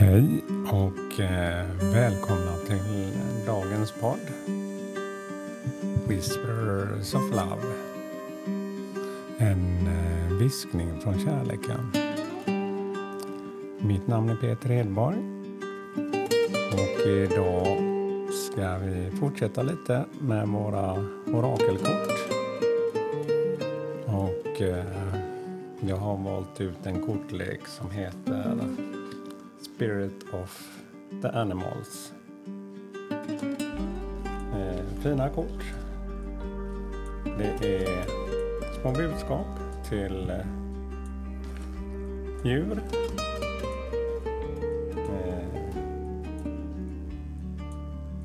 Hej och eh, välkomna till dagens podd Whispers of Love. En eh, viskning från kärleken. Mitt namn är Peter Hedborg och idag ska vi fortsätta lite med våra orakelkort. Och eh, jag har valt ut en kortlek som heter Spirit of the Animals. Eh, fina kort. Det är små budskap till eh, djur.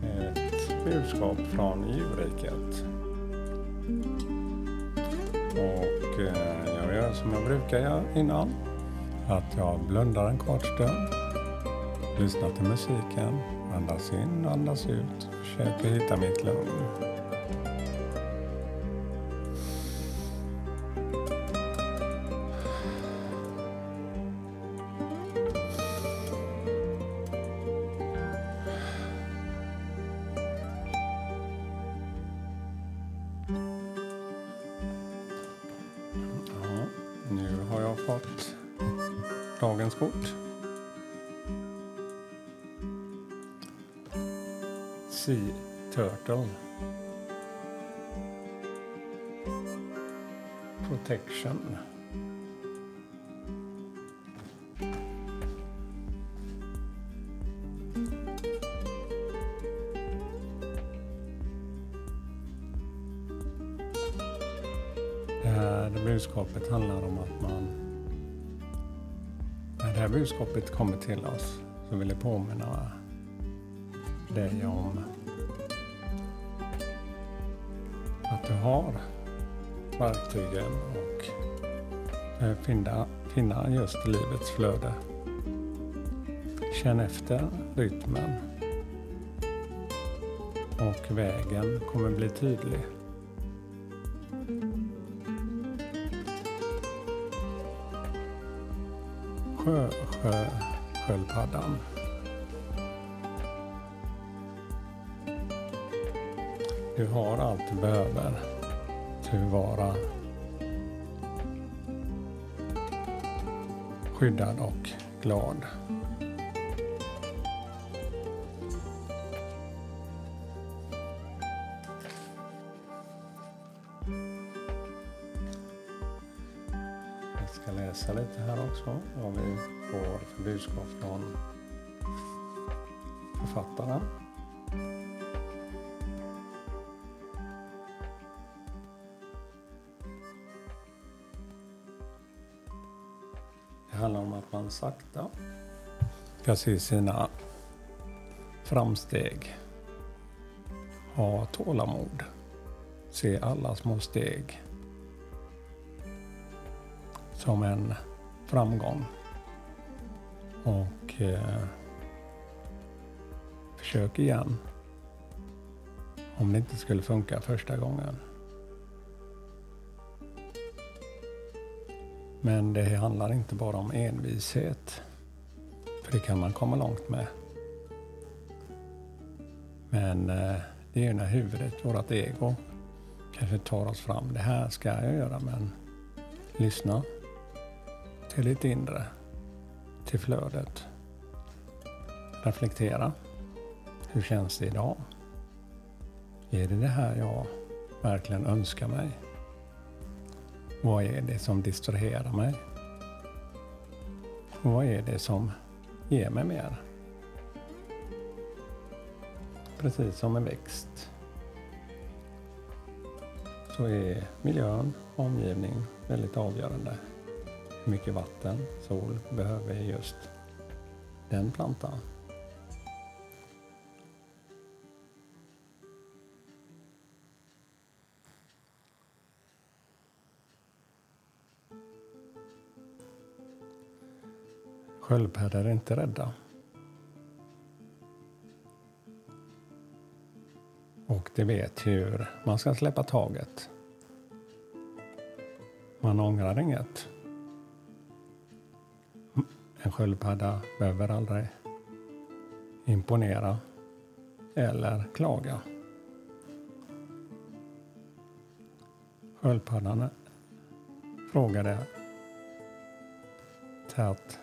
Eh, ett budskap från djurriket. Och eh, jag gör som jag brukar göra innan. Att jag blundar en kort stund Lyssna till musiken, andas in, andas ut. Försöker hitta mitt lugn. Ja, nu har jag fått dagens kort. Sea Turtle. Protection. Eh, det här budskapet handlar om att man... När det här budskapet kommer till oss så vill jag påminna dig om att du har verktygen och eh, finna, finna just livets flöde. Känn efter rytmen och vägen kommer bli tydlig. Sjö, sjö, sköldpaddan. Du har allt du behöver Du att vara skyddad och glad. Jag ska läsa lite här också vad vi får för budskap från författaren. Sakta ska se sina framsteg. Ha tålamod. Se alla små steg som en framgång. Och eh, försök igen. Om det inte skulle funka första gången. Men det handlar inte bara om envishet. För det kan man komma långt med. Men eh, det är när huvudet, vårt ego, kanske tar oss fram. Det här ska jag göra, men lyssna till ditt inre, till flödet. Reflektera. Hur känns det idag? Är det det här jag verkligen önskar mig? Vad är det som distraherar mig? Vad är det som ger mig mer? Precis som en växt så är miljön, omgivning väldigt avgörande. Hur mycket vatten, sol behöver just den plantan. Sköldpaddor är inte rädda. Och de vet hur man ska släppa taget. Man ångrar inget. En sköldpadda behöver aldrig imponera eller klaga. Sköldpaddan frågade tätt.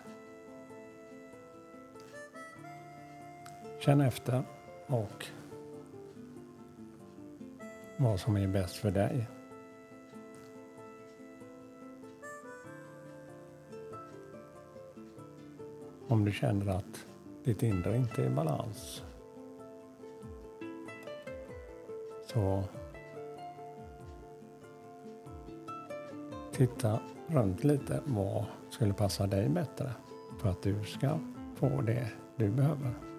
Känn efter och vad som är bäst för dig. Om du känner att ditt inre inte är i balans så titta runt lite. Vad skulle passa dig bättre för att du ska få det du behöver?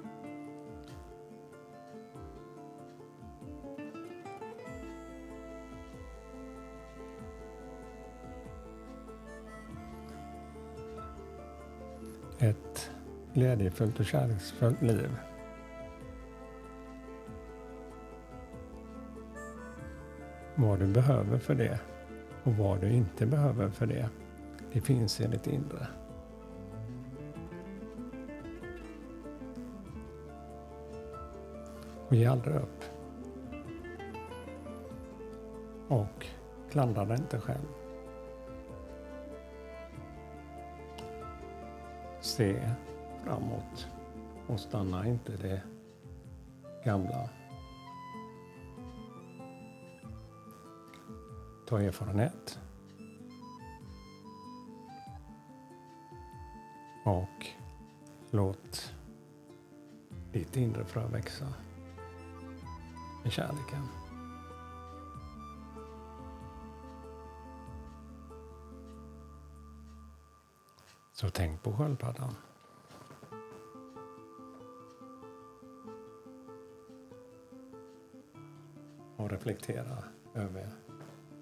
Glädjefullt och kärleksfullt liv vad du behöver för det och vad du inte behöver för det. Det finns i ditt inre. Och ge aldrig upp. Och klandra dig inte själv. Se framåt och stanna inte det gamla. Ta erfarenhet. Och låt ditt inre frö växa med kärleken. Så tänk på sköldpaddan. Och reflektera över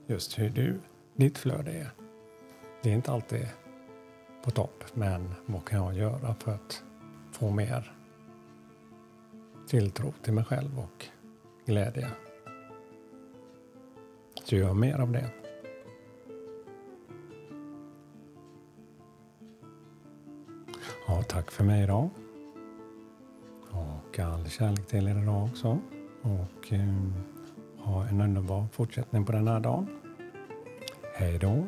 just hur du, ditt flöde är. Det är inte alltid på topp, men vad kan jag göra för att få mer tilltro till mig själv och glädje? Så gör mer av det. Ja, tack för mig idag. Och all kärlek till er idag också. Och eh, ha en underbar fortsättning på den här dagen. Hej då!